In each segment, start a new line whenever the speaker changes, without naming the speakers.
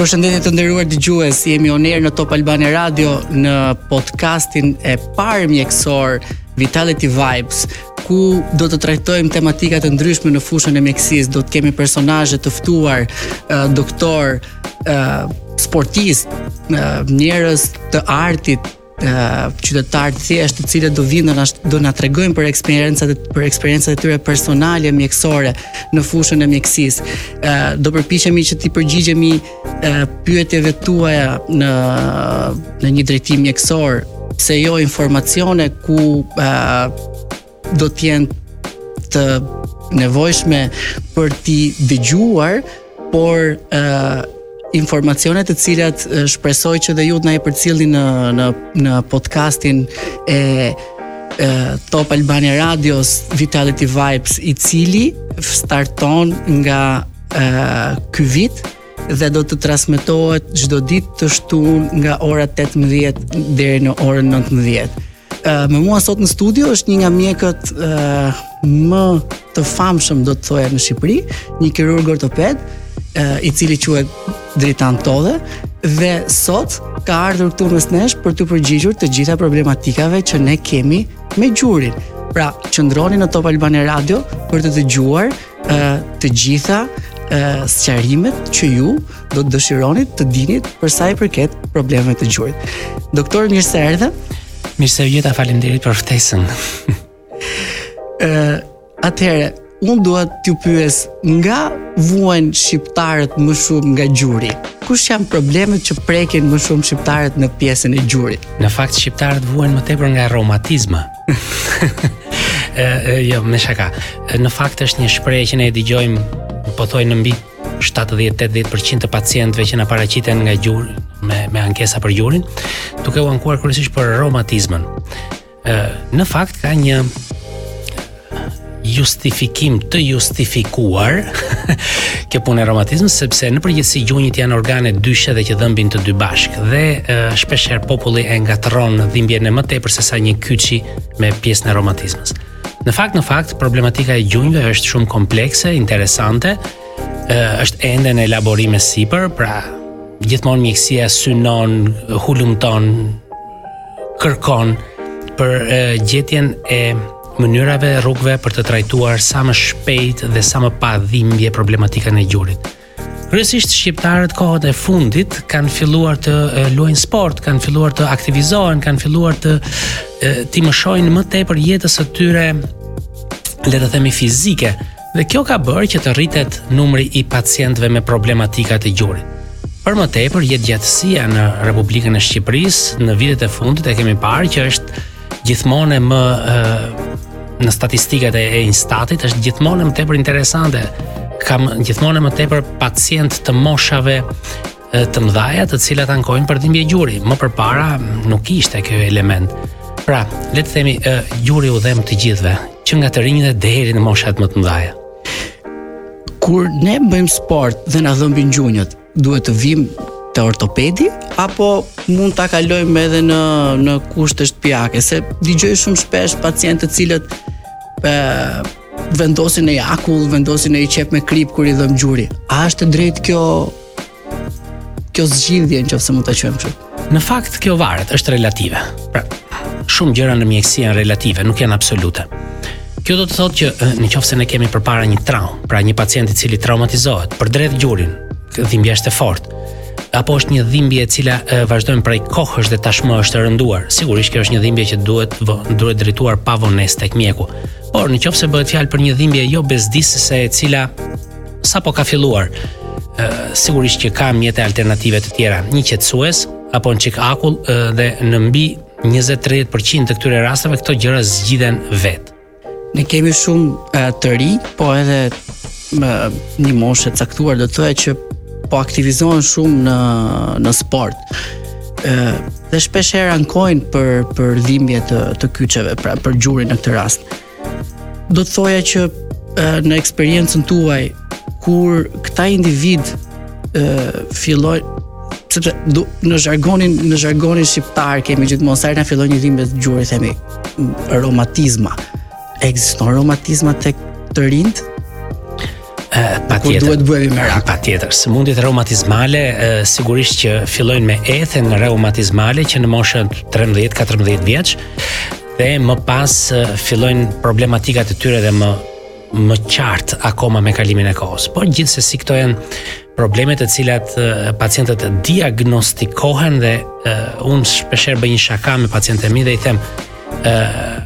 Përshëndetje të nderuar dëgjues, jemi on air në Top Albania Radio në podcastin e parë mjekësor Vitality Vibes, ku do të trajtojmë tematika të ndryshme në fushën e mjekësisë. Do të kemi personazhe të ftuar, uh, doktorë, uh, sportistë, uh, njerëz të artit, qytetarë të thjeshtë të cilët do vijnë, na do na tregojnë për eksperiencat për eksperiencat e tyre personale mjekësore në fushën e mjekësisë. ë do përpiqemi që t'i përgjigjemi pyetjeve tuaja në në një drejtim mjekësor, pse jo informacione ku ë do të jenë të nevojshme për t'i dëgjuar, por ë uh, informacione të cilat shpresoj që dhe ju të na i përcillni në në në podcastin e Top Albania Radios Vitality Vibes i cili starton nga uh, ky vit dhe do të transmetohet çdo ditë të shtunë nga ora 18 deri në orën 19. Me mua sot në studio është një nga mjekët më të famshëm do të thoja në Shqipëri, një kirurg ortoped, i cili quhet Dritan Todhe dhe sot ka ardhur këtu mes nesh për t'u përgjigjur të gjitha problematikave që ne kemi me gjurin. Pra, qëndroni në Top Albania Radio për të dëgjuar ë të gjitha ë sqarimet që ju do të dëshironit të dinit për sa i përket problemeve të gjurit. Doktor mirë se erdhe.
Mirë se ju gjeta, faleminderit për ftesën.
ë atëherë unë dua t'ju pyes nga vuajnë shqiptarët më shumë nga gjuri. Kush janë problemet që prekin më shumë shqiptarët në pjesën e gjurit?
Në fakt shqiptarët vuajnë më tepër nga reumatizma. Ëh, jo, me shaka. Në fakt është një shprehje që ne e dëgjojmë pothuaj në mbi 70-80% të pacientëve që na paraqiten nga gjuri me me ankesa për gjurin, duke u ankuar kryesisht për reumatizmën. Ëh, në fakt ka një justifikim të justifikuar kjo punë e reumatizmës sepse në përgjithësi gjunjit janë organe dyshe dhe që dhëmbin të dy bashkë dhe shpeshherë populli e ngatërron dhimbjen e më tepër sesa një kyçi me pjesën e reumatizmës. Në fakt në fakt problematika e gjunjve është shumë komplekse, interesante, është ende në elaborim e sipër, pra gjithmonë mjekësia synon, hulumton, kërkon për gjetjen e mënyrave dhe rrugëve për të trajtuar sa më shpejt dhe sa më pa dhimbje problematikën e gjurit. Kryesisht shqiptarët kohët e fundit kanë filluar të luajnë sport, kanë filluar të aktivizohen, kanë filluar t'i mëshojnë më tepër jetës së tyre le të themi fizike dhe kjo ka bërë që të rritet numri i pacientëve me problematika të gjurit. Për më tepër, jetëgjatësia në Republikën e Shqipërisë në vitet e fundit e kemi parë që është gjithmonë më e, në statistikat e, e Instatit është gjithmonë më tepër interesante. Kam gjithmonë më tepër pacientë të moshave të mëdhaja, të cilat ankojnë për dhimbje gjuri. Më përpara nuk ishte kjo element. Pra, le të themi, e, gjuri u dhemb të gjithëve, që nga të rinjtë deri në moshat më të mëdhaja.
Kur ne bëjmë sport dhe na dhembin gjunjët, Duhet të vijmë te ortopedi apo mund ta kalojmë edhe në në kushte shtëpiake se dëgjoj shumë shpesh pacientë të cilët ë vendosin një akull, vendosin një qepë me krip kur i dhemb gjuri. A është e drejtë kjo kjo zgjidhje në qoftë se mund ta quajmë kështu?
Në fakt kjo varet, është relative. Pra, shumë gjëra në mjekësi janë relative, nuk janë absolute. Kjo do të thotë që në qoftë se ne kemi përpara një traumë, pra një pacient i cili traumatizohet përdredh gjurin, dhimbja është e fortë, apo është një dhimbje e cila e, vazhdon prej kohësh dhe tashmë është e rënduar. Sigurisht kjo është një dhimbje që duhet vë, duhet drejtuar pa vonesë tek mjeku. Por në qoftë se bëhet fjalë për një dhimbje jo bezdisëse e cila sapo ka filluar, e, sigurisht që ka mjete alternative të tjera, një qetësues, apo një çik akull e, dhe në mbi 20-30% të këtyre rasteve këto gjëra zgjidhen vetë.
Ne kemi shumë e, të rinj, po edhe me një moshë të caktuar do të thoja që po aktivizohen shumë në në sport. ë dhe shpeshherë ankojnë për për dhimbje të të kyçeve, pra për gjurin në këtë rast. Do të thoja që në eksperiencën tuaj kur këta individë fillojnë sepse në zhargonin në zhargonin shqiptar kemi gjithmonë sa herë na fillon një dhimbje të gjurit themi romatizma ekziston romatizma tek të
rinjtë
patjetër.
Kur
duhet të bëhemi merak.
Patjetër, sëmundjet reumatizmale, sigurisht që fillojnë me ethen reumatizmale që në moshën 13-14 vjeç, Dhe më pas fillojnë problematikat e tyre dhe më më qartë akoma me kalimin e kohës. Por gjithsesi këto janë probleme të cilat pacientët diagnostikohen dhe uh, unë shpeshherë bëj një shaka me pacientët e mi dhe i them uh,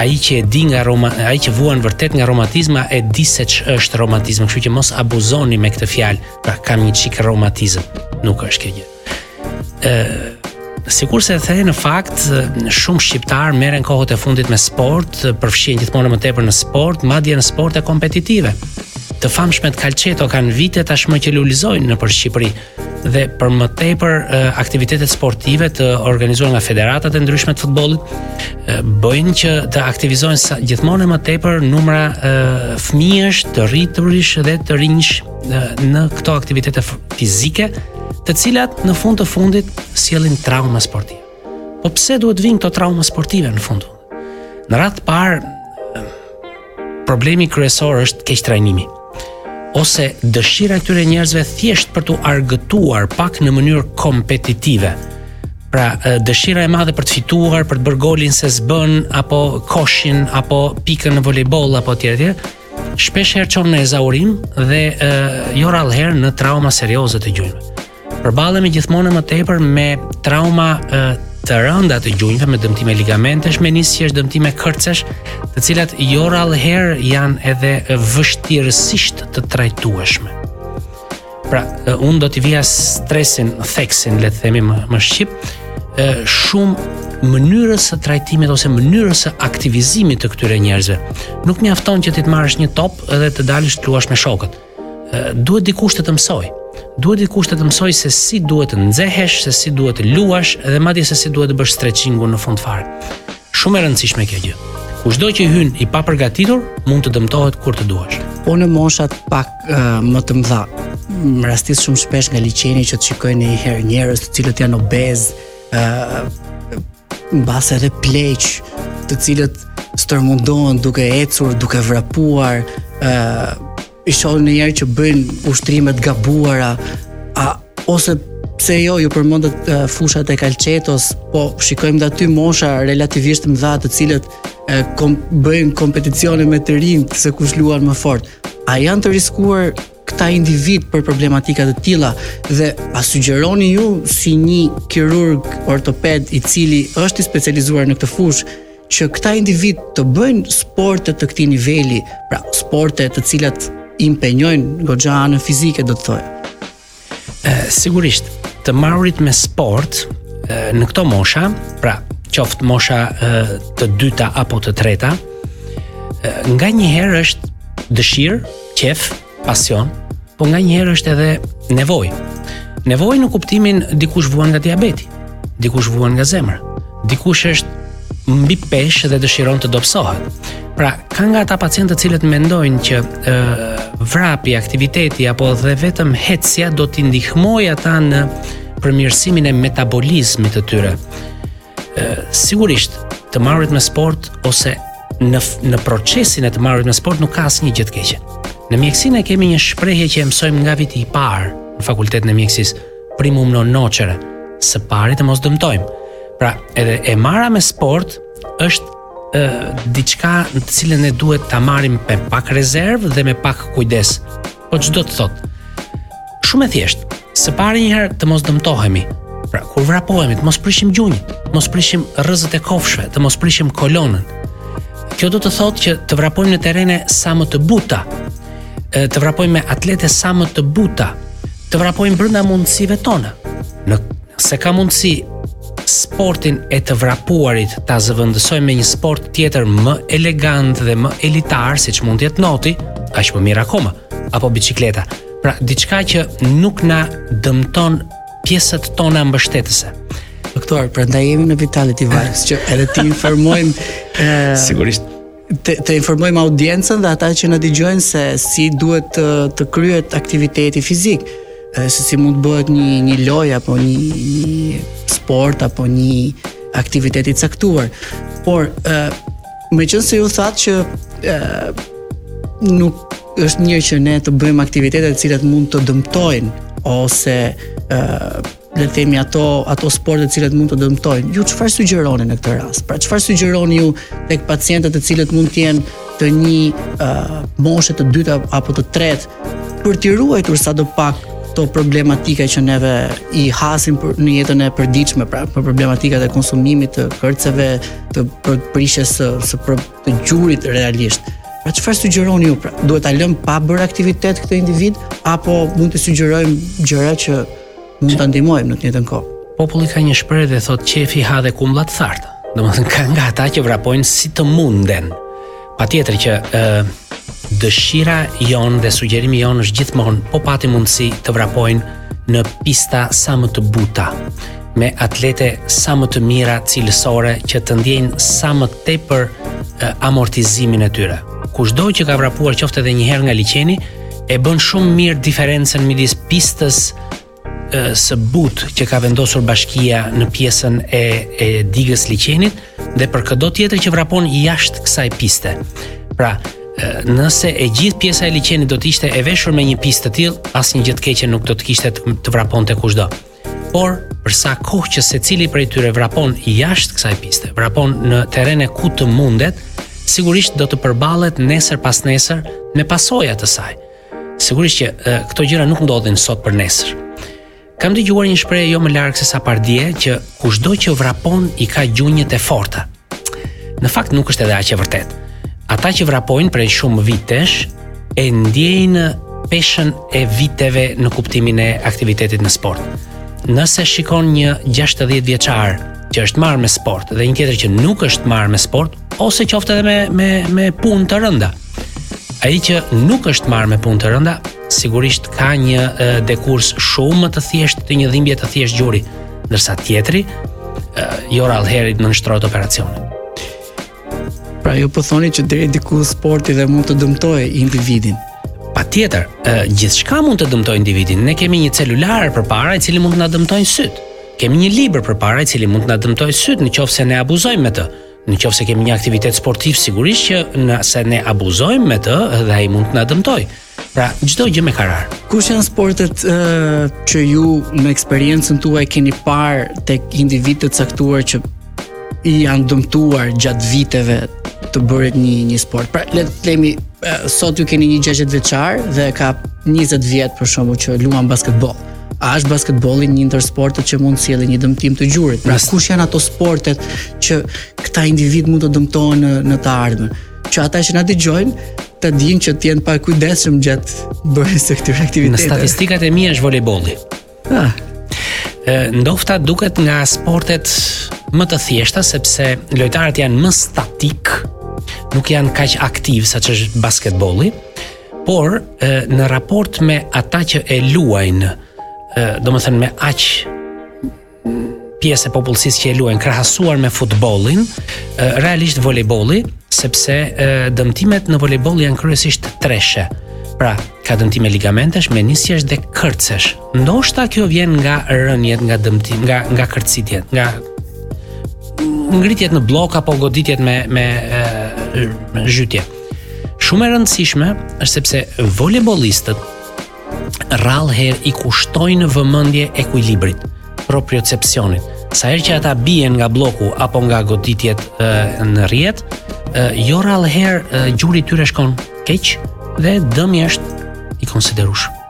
ai që e di nga roma, ai që vuan vërtet nga romatizma e di se ç'është romatizëm, kështu që mos abuzoni me këtë fjalë, pra kam një çik romatizëm. Nuk është kjo gjë. Ë Sikurse the në fakt shumë shqiptarë merren kohët e fundit me sport, përfshihen gjithmonë më tepër në sport, madje në sporte kompetitive. Të famshmet kalçeto kanë vite tashmë që lulëzojnë nëpër Shqipëri dhe për më tepër aktivitetet sportive të organizuar nga federatat e ndryshme të futbollit bëjnë që të aktivizohen gjithmonë më tepër numra fëmijësh, të rriturish dhe të rinjsh në në këto aktivitete fizike, të cilat në fund të fundit sjellin trauma sportive. Po pse duhet të vijnë këto trauma sportive në fund? Në radhë të parë problemi kryesor është keqtrajnimi ose dëshira e këtyre njerëzve thjesht për t'u argëtuar pak në mënyrë kompetitive. Pra, dëshira e madhe për të fituar, për të bërë golin le të them apo koshin apo pikën në volejboll apo etj etj, Shpeshherë çon në ezaurim dhe e, jo rrallëherë në trauma serioze të gjunjve. Përballemi gjithmonë më tepër me trauma e, të rënda të gjunjve me dëmtime ligamentesh, menisqesh, dëmtime kërcesh, të cilat jo rrallëherë janë edhe vështirësisht të trajtueshme. Pra, unë do t'i vija stresin, theksin, le të themi më, më shqip, e, shumë mënyrës së trajtimit ose mënyrës së aktivizimit të këtyre njerëzve. Nuk mjafton që ti të marrësh një top edhe të dalësh të luash me shokët. E, duhet dikush të të mësojë. Duhet dikush të të mësojë se si duhet të nxehesh, se si duhet të luash dhe madje se si duhet të bësh stretchingun në fund fare. Shumë e rëndësishme kjo gjë. Kushdo që hyn i papërgatitur mund të dëmtohet kur të duash.
Po në moshat pak uh, më të mëdha, më rastis shumë shpesh nga liqeni që të shikoj nganjëherë njerëz të cilët janë obezë, uh, mbase edhe pleq, të cilët stërmundohen duke ecur, duke vrapuar, uh, I shohim nganjëherë që bëjnë ushtrime të gabuara, a, ose pse jo, ju përmendët uh, fushat e kalçetos, po shikojmë dhe aty mosha relativisht të mëdha të cilët uh, kom, bëjnë kompeticione me të rinjtë se kush luan më fort. A janë të riskuar këta individë për problematika të tilla dhe a sugjeroni ju si një kirurg ortoped i cili është i specializuar në këtë fushë që këta individë të bëjnë sporte të këtij niveli, pra sporte të cilat impenjojnë goxha anën fizike do të thoja.
Ë sigurisht, të marrit me sport në këto mosha, pra qoftë mosha të dyta apo të treta, nganjëherë është dëshirë, qejf, pasion, po nganjëherë është edhe nevojë. Nevojë në kuptimin dikush vuan nga diabeti, dikush vuan nga zemra, dikush është mbi peshë dhe dëshiron të dobësohet. Pra, ka nga ata pacientë të cilët mendojnë që ë vrapi, aktiviteti apo dhe vetëm ecja do t'i ndihmojë ata në përmirësimin e metabolizmit të tyre. sigurisht të marrit me sport ose në në procesin e të marrit me sport nuk ka asnjë gjë të keqe. Në mjekësi ne kemi një shprehje që e mësojmë nga viti i parë në fakultetin e mjekësisë, primum non nocere, së pari të mos dëmtojmë. Pra, edhe e marra me sport është ë diçka në të cilën ne duhet ta marrim me pak rezervë dhe me pak kujdes. Po ç'do të thotë? Shumë e thjeshtë. Së pari një herë të mos dëmtohemi. Pra, kur vrapohemi, të mos prishim gjunjët, të mos prishim rrëzët e kofshëve, të mos prishim kolonën. Kjo do të thotë që të vrapojmë në terrene sa më të buta. Të vrapojmë me atlete sa më të buta. Të vrapojmë brenda mundësive tona. Në Se ka mundësi sportin e të vrapuarit ta zëvendësojmë me një sport tjetër më elegant dhe më elitar, siç mund të jetë noti, aq më mirë akoma, apo biçikleta. Pra, diçka që nuk na dëmton pjesët tona mbështetëse.
Doktor, prandaj jemi në Vitality Vibes që edhe t'i informojmë
sigurisht
të, të informojmë audiencën dhe ata që na dëgjojnë se si duhet të, të kryhet aktiviteti fizik, se si mund të bëhet një një lojë apo një, një sport apo një aktivitet i caktuar. Por ë meqenëse ju thatë që ë nuk është mirë që ne të bëjmë aktivitete të cilat mund të dëmtojnë ose ë le të themi ato ato sporte të cilat mund të dëmtojnë. Ju çfarë sugjeroni në këtë rast? Pra çfarë sugjeroni ju tek pacientët të cilët mund të jenë të një uh, moshe të dytë apo të tretë për t'i ruajtur sadopak to problematika që neve i hasim për, në jetën e përditshme, pra për problematikat e konsumimit të kërceve, të prishjes së së për, të gjurit realisht. Pra çfarë sugjeroni ju? Pra, duhet ta lëmë pa bërë aktivitet këtë individ apo mund të sugjerojmë gjëra që Mund ta ndihmojmë në të njëjtën kohë.
Populli ka një shprehje dhe thotë qejfi ha dhe kumbulla të tharta. Domethënë ka nga ata që vrapojnë si të munden. Patjetër që ë dëshira jonë dhe sugjerimi jonë është gjithmonë po pati mundësi të vrapojnë në pista sa më të buta me atlete sa më të mira cilësore që të ndjejnë sa më tepër amortizimin e tyre. Kushdo që ka vrapuar qoftë edhe një herë nga liqeni, e bën shumë mirë diferencën midis pistës së butë që ka vendosur bashkia në pjesën e, e digës liqenit dhe për këdo tjetër që vrapon jashtë kësaj piste. Pra, nëse e gjithë pjesa e liqenit do të ishte e veshur me një pistë të tillë, asnjë gjë të keqe nuk do të kishte të vraponte kushdo. Por, për sa kohë që secili prej tyre vrapon jashtë kësaj piste, vrapon në terrene ku të mundet, sigurisht do të përballet nesër pasnesër me pasojat e saj. Sigurisht që e, këto gjëra nuk ndodhin sot për nesër. Kam dëgjuar një shprehje jo më larg sesa pardje që kushdo që vrapon i ka gjunjët e forta. Në fakt nuk është edhe aq e vërtetë. Ata që vrapojnë prej shumë vitesh e ndjejnë peshën e viteve në kuptimin e aktivitetit në sport. Nëse shikon një 60 vjeçar që është marrë me sport dhe një tjetër që nuk është marrë me sport ose qoftë edhe me me me punë të rënda. Ai që nuk është marrë me punë të rënda, sigurisht ka një dekurs shumë më të thjeshtë të një dhimbje të thjeshtë gjuri. ndërsa tjetri jo rrallëherë i nënshtrohet operacionit.
Pra ju po thoni që deri diku sporti dhe mund të dëmtojë individin.
Patjetër, gjithçka mund të dëmtojë individin. Ne kemi një celular përpara i cili mund të na dëmtojë sytë. Kemi një libër përpara i cili mund të na dëmtojë sytë në qoftë se ne abuzojmë me të. Në qoftë se kemi një aktivitet sportiv, sigurisht që nëse ne abuzojmë me të, edhe ai mund të na dëmtojë. Pra, çdo gjë me karar.
Kush janë sportet uh, që ju me eksperiencën tuaj keni parë tek individë të caktuar që janë dëmtuar gjatë viteve të bërit një një sport. Pra, le të themi uh, sot ju keni një 60 vjeçar dhe ka 20 vjet për shembull që luan basketboll. A është basketbolli një ndër sportet që mund të sjellin një dëmtim të gjurit? Pra, kush janë ato sportet që këta individë mund të dëmtohen në, në të ardhmen? që ata që na dëgjojnë të dinë që të jenë pak kujdesshëm gjatë bërjes së këtyre aktiviteteve.
Në statistikat e mia është volejbolli. Ah. Ndofta duket nga sportet më të thjeshta sepse lojtarët janë më statikë, nuk janë kaq aktivë sa ç'është basketbolli, por në raport me ata që e luajnë, domethënë me aq pjesë e popullsisë që e luajnë krahasuar me futbollin, realisht volejbolli, sepse dëmtimet në volejboll janë kryesisht treshe. Pra, ka dëmtime ligamentesh, menisjesh dhe kërcesh. Ndoshta kjo vjen nga rëniet, nga dëmtim, nga nga kërcitjet, nga ngritjet në bllok apo goditjet me me, me zhytje. Shumë e rëndësishme është sepse volejbollistët rrallë herë i kushtojnë vëmendje ekuilibrit, propriocepcionit. Sa herë që ata bien nga bloku apo nga goditjet e, në rrjet, e, jo rrallë herë gjuri i tyre shkon keq dhe dëmi është i konsiderueshëm.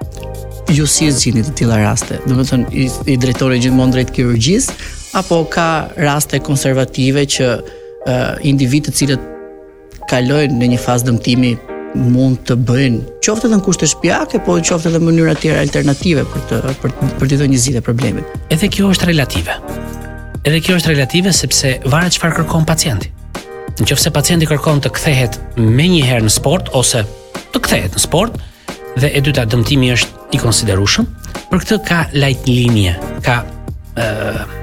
Ju si i zgjidhni të tilla raste? Domethënë i, i drejtoni gjithmonë drejt kirurgjisë apo ka raste konservative që uh, individë të cilët kalojnë në një fazë dëmtimi mund të bëjnë qoftë edhe në kushte shtëpiake, po qoftë edhe në mënyra të tjera alternative për të për të për t'i dhënë një zgjidhje problemit.
Edhe kjo është relative. Edhe kjo është relative sepse varet çfarë kërkon pacienti. Në qoftë se pacienti kërkon të kthehet menjëherë në sport ose të kthehet në sport dhe e dyta dëmtimi është i konsiderueshëm. Për këtë ka Leitlinie, ka ë uh,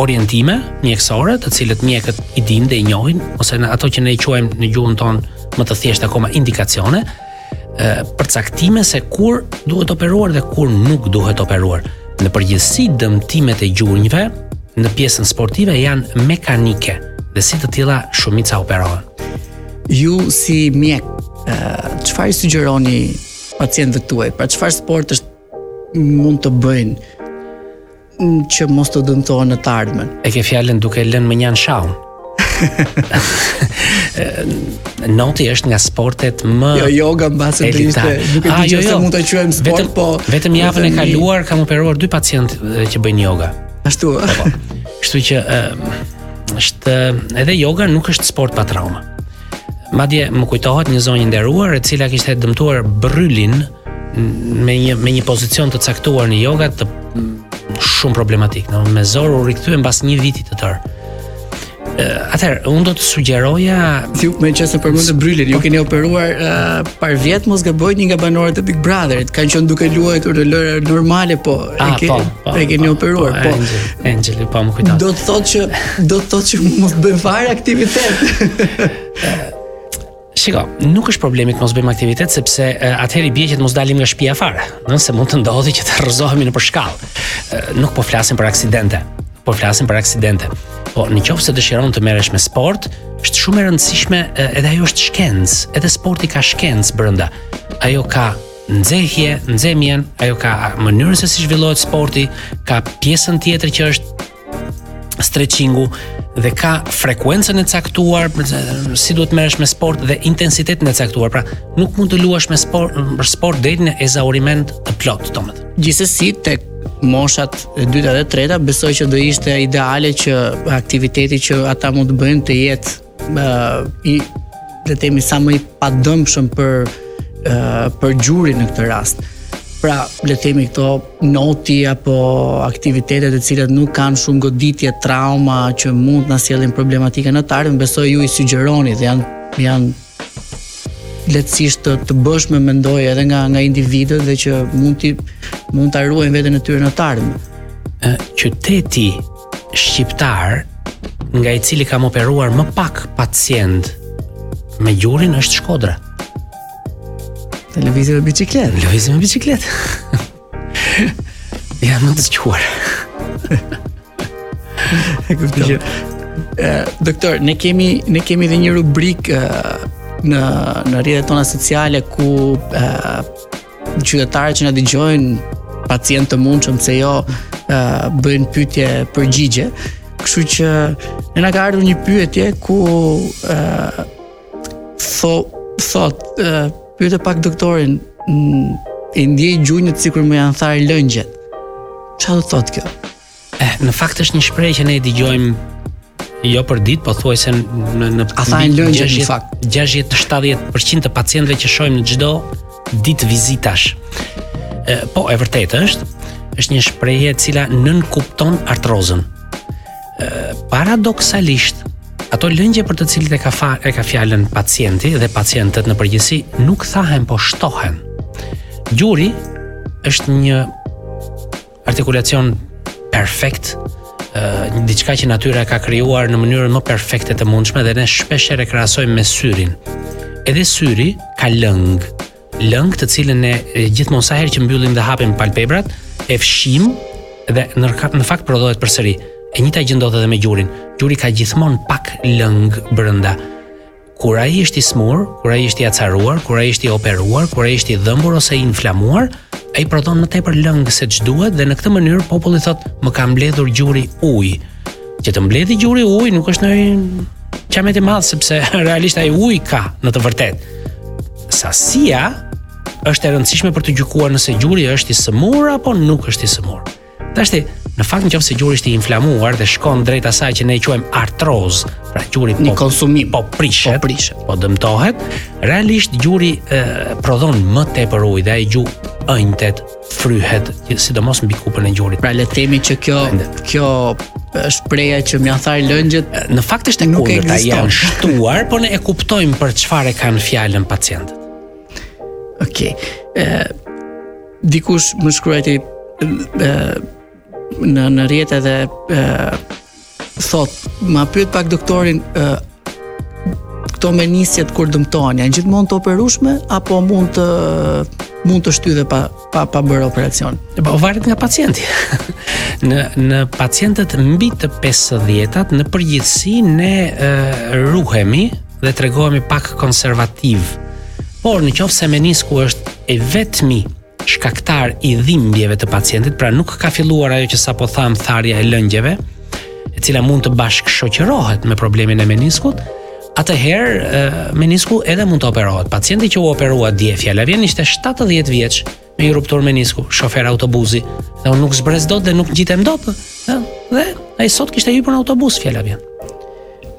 orientime mjekësore, të cilët mjekët i dinë dhe i njohin ose ato që ne i quajmë në gjuhën tonë më të thjeshtë akoma indikacione, ë uh, përcaktime se kur duhet operuar dhe kur nuk duhet operuar. Në përgjithësi dëmtimet e gjunjëve në pjesën sportive janë mekanike dhe si të tilla shumica operohen.
Ju si mjek, çfarë i sugjeroni Pacientëve tuaj, pra çfarë sportësh mund të bëjnë që mos të dëmtohen në të ardhmen?
E ke fjalën duke lënë mënjanë shahun. Noti është nga sportet më
Jo, yoga mbase do ishte, nuk e di
a,
jo,
jo.
mund ta quajmë sport,
vetëm,
po
vetëm javën e kaluar kam operuar dy pacientë eh, që bëjnë yoga.
Ashtu. Po, po.
Kështu që eh, edhe yoga nuk është sport pa trauma. Madje më kujtohet një zonjë e nderuar e cila kishte dëmtuar bërrylin me një me një pozicion të caktuar në yoga, shumë problematik, me zor u rikthye mbas një viti të tërë. Atëherë, unë do të sugjeroja
meqenëse përmendët bërrylin, ju po. keni operuar uh, parvjet mos gaboj një nga banorët e Big Brotherit, kanë qenë duke luajtur lojëra normale, po e
ah,
ke
po, po,
e keni
po,
operuar, po.
po. Angel, po, m'u kujtua.
Do të thotë që do të thotë që mos bëjmë fare aktivitet.
Shiko, nuk është problemi të mos bëjmë aktivitet sepse atëherë i bie që të mos dalim nga shtëpia fare, se mund të ndodhi që të rrëzohemi nëpër shkallë. Nuk po flasim për aksidente, po flasim për aksidente. Po në qoftë se dëshiron të merresh me sport, është shumë e rëndësishme edhe ajo është shkencë, edhe sporti ka shkencë brenda. Ajo ka nxehje, nxemjen, ajo ka mënyrën se si zhvillohet sporti, ka pjesën tjetër që është stretchingu dhe ka frekuencën e caktuar si duhet të merresh me sport dhe intensitetin e caktuar. Pra, nuk mund të luash me sport për sport deri në ezauriment të plotë, domethënë.
Gjithsesi tek moshat e dyta dhe të treta besoj që do ishte ideale që aktiviteti që ata mund të bëjnë të jetë më i le të themi sa më i padëmshëm për për gjurin në këtë rast. Pra, le të themi këto, noti apo aktivitetet të cilat nuk kanë shumë goditje, trauma që mund të na sjellin problematika në t'ardhme, besoj ju i sugjeroni dhe janë janë lehtësisht të, të bëshme mendoj edhe nga nga individët dhe që mund t'i mund ta ruajnë veten e tyre në
t'ardhme. Qyteti shqiptar nga i cili kam operuar më pak pacientë me gjurin është Shkodra.
Se lëvizin me
biçikletë. Lëvizin me biçikletë. janë më të zgjuar.
e kuptoj. Doktor, ne kemi ne kemi edhe një rubrikë në në rrjetet tona sociale ku Qytetarët që na dëgjojnë, pacientë të mundshëm se jo uh, bëjnë pyetje përgjigje. Kështu që ne na ka ardhur një pyetje ku ë uh, tho thotë uh, pyete pak doktorin mm, i ndjej gjunjët sikur më janë tharë lëngjet. Çfarë do thotë kjo?
Eh, në fakt është një shprehje që ne e dëgjojmë jo për ditë, pothuajse në në
a
thahen
lëngjet në fakt.
60-70% të pacientëve që shohim në çdo ditë vizitash. E, po, e vërtetë është, është një shprehje e cila nënkupton artrozën. E, paradoksalisht, ato lëngje për të cilët e ka fa, e ka fjalën pacienti dhe pacientët në përgjithësi nuk thahen, po shtohen. Gjuri është një Artikulacion perfekt, ë diçka që natyra e ka krijuar në mënyrën më perfekte të mundshme dhe ne shpesh e krahasojmë me syrin. Edhe syri ka lëng, lëng të cilin ne gjithmonë sa herë që mbyllim dhe hapim palpebrat, e fshijmë dhe në, në fakt prodhohet përsëri. E njëjta gjë ndodh edhe me gjurin. Gjuri ka gjithmonë pak lëng brenda. Kur ai është i smur, kur ai është i acaruar, kur ai është i operuar, kur ai është i dhëmbur ose i inflamuar, ai prodhon më tepër lëng se ç'duhet dhe në këtë mënyrë populli thotë më ka mbledhur gjuri ujë. Që të mbledhi gjuri ujë nuk është ndonjë qamet i madh sepse realisht ai ujë ka në të vërtetë. Sasia është e rëndësishme për të gjykuar nëse gjuri është i sëmurë apo nuk është i sëmurë. Tashti, në fakt në qoftë se gjuri është i inflamuar dhe shkon drejt asaj që ne e quajmë artrozë, pra gjuri
po konsumi
po prishet,
po prishet,
po dëmtohet, realisht gjuri e, prodhon më tepër ujë dhe ai gju ënjtet, fryhet, sidomos mbi kupën e gjurit.
Pra le të themi që kjo kjo shprehja që m'janë tharë lëngjet
në fakt është e kundërta janë shtuar, por ne e kuptojmë për çfarë e kanë fjalën pacientët.
Okej. Okay. Dikush më shkruajti në në rrjete dhe thot, ma pyet pak doktorin e, këto menisqet kur dëmtohen, janë gjithmonë të operueshme apo mund të mund të shtyhet pa pa pa bërë operacion.
E pa po, varet nga pacienti. në në pacientët mbi të 50-tat në përgjithësi ne e, ruhemi dhe tregohemi pak konservativë. Por në qoftë se menisku është I vetmi shkaktar i dhimbjeve të pacientit, pra nuk ka filluar ajo që sapo thamë tharja e lëngjeve, e cila mund të bashkëshoqërohet me problemin e meniskut, atëherë menisku edhe mund të operohet. Pacienti që u operua dje fjala vjen ishte 70 vjeç me një rupturë menisku, shofer autobuzi, tha unë nuk zbrez dot dhe nuk ngjitem dot, ë? Dhe ai sot kishte hypur në autobus fjala vjen.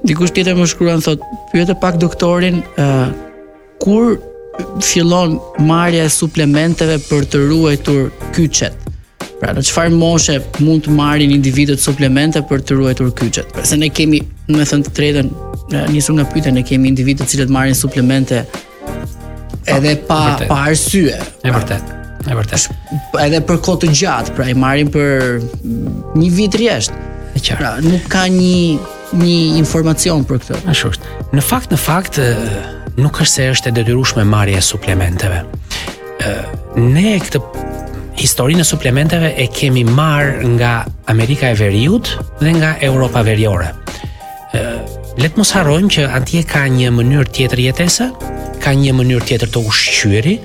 Dikush tjetër më shkruan thotë, pyete pak doktorin, ë, Kur fillon marrja e suplementeve për të ruajtur kyçet? Pra në çfarë moshe mund të marrin individët suplemente për të ruajtur kyçet? Pra se ne kemi, me thënë të drejtën, nisur nga pyetja, ne kemi individë të cilët marrin suplemente edhe pa vërtet. pa arsye.
Është vërtet. Është vërtet.
Edhe për kohë të gjatë, pra i marrin për një vit rresht. Pra nuk ka një një informacion për këtë.
Ashtu është. Në fakt në fakt nuk është se është e detyrueshme marrja e suplementeve. Ne këtë historinë e suplementeve e kemi marrë nga Amerika e Veriut dhe nga Europa Veriore. Le të mos harrojmë që atje ka një mënyrë tjetër jetese, ka një mënyrë tjetër të ushqyeri,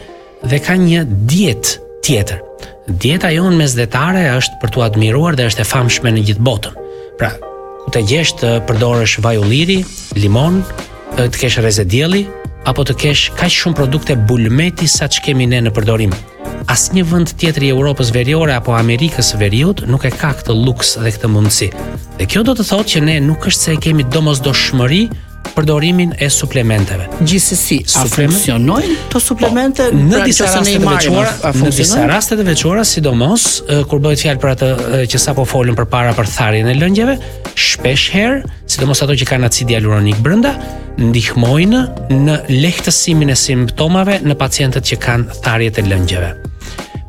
dhe ka një dietë tjetër. Dieta jonë mesdhetare është për t'u admiruar dhe është e famshme në gjithë botën. Pra, ku të gjesh të përdorësh vaj ulliri, limon, të kesh rreze dielli apo të kesh kaq shumë produkte bulmeti sa ç'kemi ne në përdorim. Asnjë vend tjetër i Europës Veriore apo Amerikës së Veriut nuk e ka këtë luks dhe këtë mundësi. Dhe kjo do të thotë që ne nuk është se e kemi domosdoshmëri përdorimin e suplementeve.
Gjithsesi, a funksionojnë këto suplemente
në pra, disa raste të veçuara, në disa raste të veçuara, sidomos kur bëhet fjalë për atë që sapo folëm përpara për tharjen e lëngjeve, shpesh herë, sidomos ato që kanë acid hialuronik brenda, ndihmojnë në lehtësimin e simptomave në pacientët që kanë tharje të lëngjeve.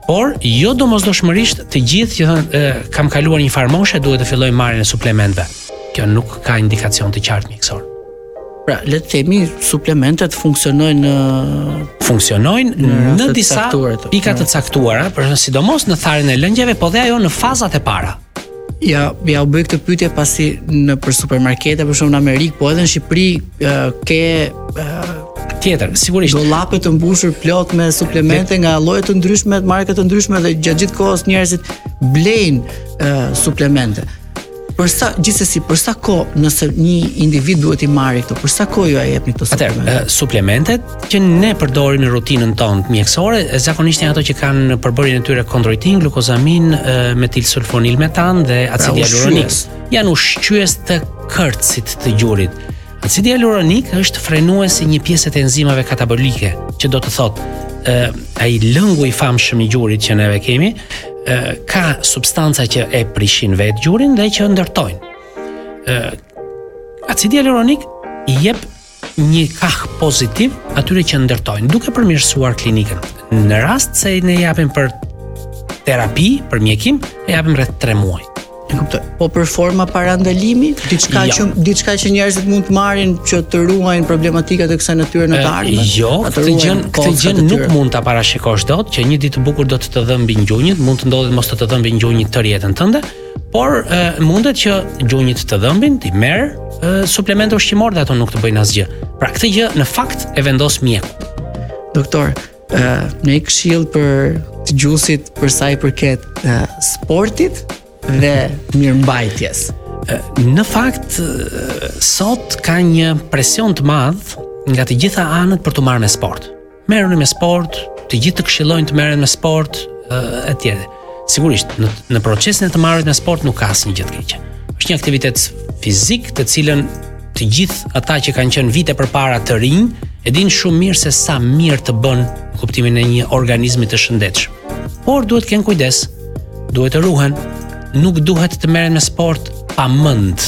Por jo domosdoshmërisht të gjithë që thonë kam kaluar një farë moshe duhet të filloj marrjen e suplementeve. Kjo nuk ka indikacion të qartë mjekësor.
Pra, le të themi suplementet funksionojnë në
funksionojnë në, në, në disa pika të caktuara, por sidomos në tharjen e lëngjeve, po dhe ajo në fazat e para.
Ja, jua bëj këtë pyetje pasi nëpër supermarkete, për shumë në Amerikë, po edhe në Shqipëri ke
tjetër, sigurisht.
Dollape të mbushur plot me suplemente nga lloje të ndryshme, marka të ndryshme dhe gjatë gjithë kohës njerëzit blejnë uh, suplemente. Për sa gjithsesi për sa kohë nëse një individ duhet t'i marrë këto, për sa kohë ju ia jepni këto suplemente?
Atëherë, suplementet që ne përdorim në rutinën tonë mjekësore, zakonisht janë ato që kanë në përbërjen e tyre kondroitin, glukozamin, metilsulfonil metan dhe pra, acid hialuronik. Janë ushqyes të kërcit të gjurit. Acidi hialuronik është frenues i një pjese të enzimave katabolike, që do të thotë, ë ai lëngu i famshëm i gjurit që neve kemi, ë ka substanca që e prishin vetë gjurin dhe që ndërtojnë. ë Acidi hialuronik i jep një kah pozitiv atyre që ndërtojnë, duke përmirësuar klinikën. Në rast se ne japim për terapi, për mjekim, e japim rreth 3 muaj.
E kuptoj. Po për forma parandalimi, diçka jo. që diçka që njerëzit mund të marrin që të ruajnë problematikat e kësaj natyre në të ardhmen.
Jo, këtë gjë këtë gjë nuk mund ta parashikosh dot që një ditë të bukur do të të dhëmbin gjunjët, mund të ndodhet mos të të dhëmbin gjunjët tërë jetën tënde, por e, mundet që gjunjët të dhëmbin, ti merr suplemente ushqimore dhe ato nuk të bëjnë asgjë. Pra këtë gjë në fakt e vendos mjeku.
Doktor, Uh, një këshillë për dëgjuesit për sa i përket uh, sportit dhe mirëmbajtjes.
Uh, në fakt uh, sot ka një presion të madh nga të gjitha anët për t'u marrë me sport. Merruni me sport, të gjithë të këshillojnë të merren me sport, etj. Uh, Sigurisht, në, në procesin e të marrit me sport nuk ka asnjë gjë të keqe. Është një aktivitet fizik të cilën të gjithë ata që kanë qenë vite përpara të rinj e dinë shumë mirë se sa mirë të bën në kuptimin e një organizmi të shëndetshëm. Por duhet të kenë kujdes, duhet të ruhen, nuk duhet të merren me sport pa mend.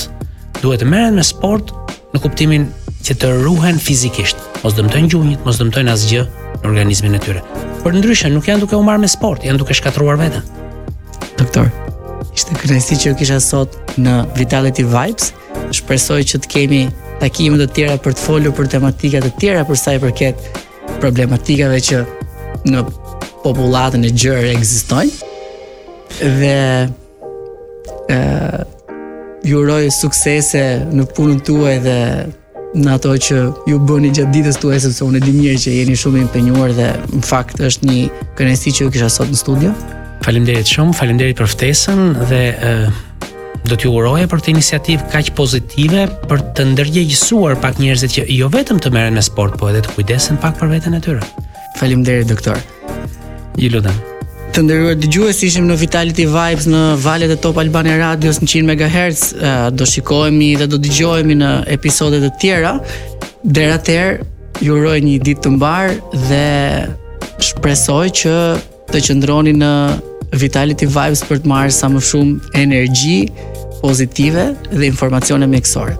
Duhet të merren me sport në kuptimin që të ruhen fizikisht, mos dëmtojnë gjunjët, mos dëmtojnë asgjë në organizmin e tyre. Përndryshe nuk janë duke u marrë me sport, janë duke shkatërruar veten.
Doktor, ishte kënaqësi që ju kisha sot në Vitality Vibes. Shpresoj që të kemi takime të tjera për të folur për tematika të tjera për sa i përket problematikave që në popullatën e gjerë ekzistojnë. Dhe Ë ju uroj suksese në punën tuaj dhe në ato që ju bëni gjatë ditës tuaj sepse unë e di mirë që jeni shumë i impenjuar dhe në fakt është një kënaqësi që ju kisha sot në studio.
Faleminderit shumë, faleminderit për ftesën dhe ë do t'ju uroja për këtë iniciativë kaq pozitive për të ndërgjegjësuar pak njerëzit që jo vetëm të merren me sport, por edhe të kujdesen pak për veten e tyre.
Faleminderit doktor.
Ju lutem.
Të nderuar dëgjues, ishim në Vitality Vibes në valët e Top Albania Radios 100 MHz. Do shikohemi dhe do dëgjohemi në episode të tjera. Deri atëherë, ju uroj një ditë të mbarë dhe shpresoj që të qëndroni në Vitality Vibes për të marrë sa më shumë energji pozitive dhe informacione mjekësore.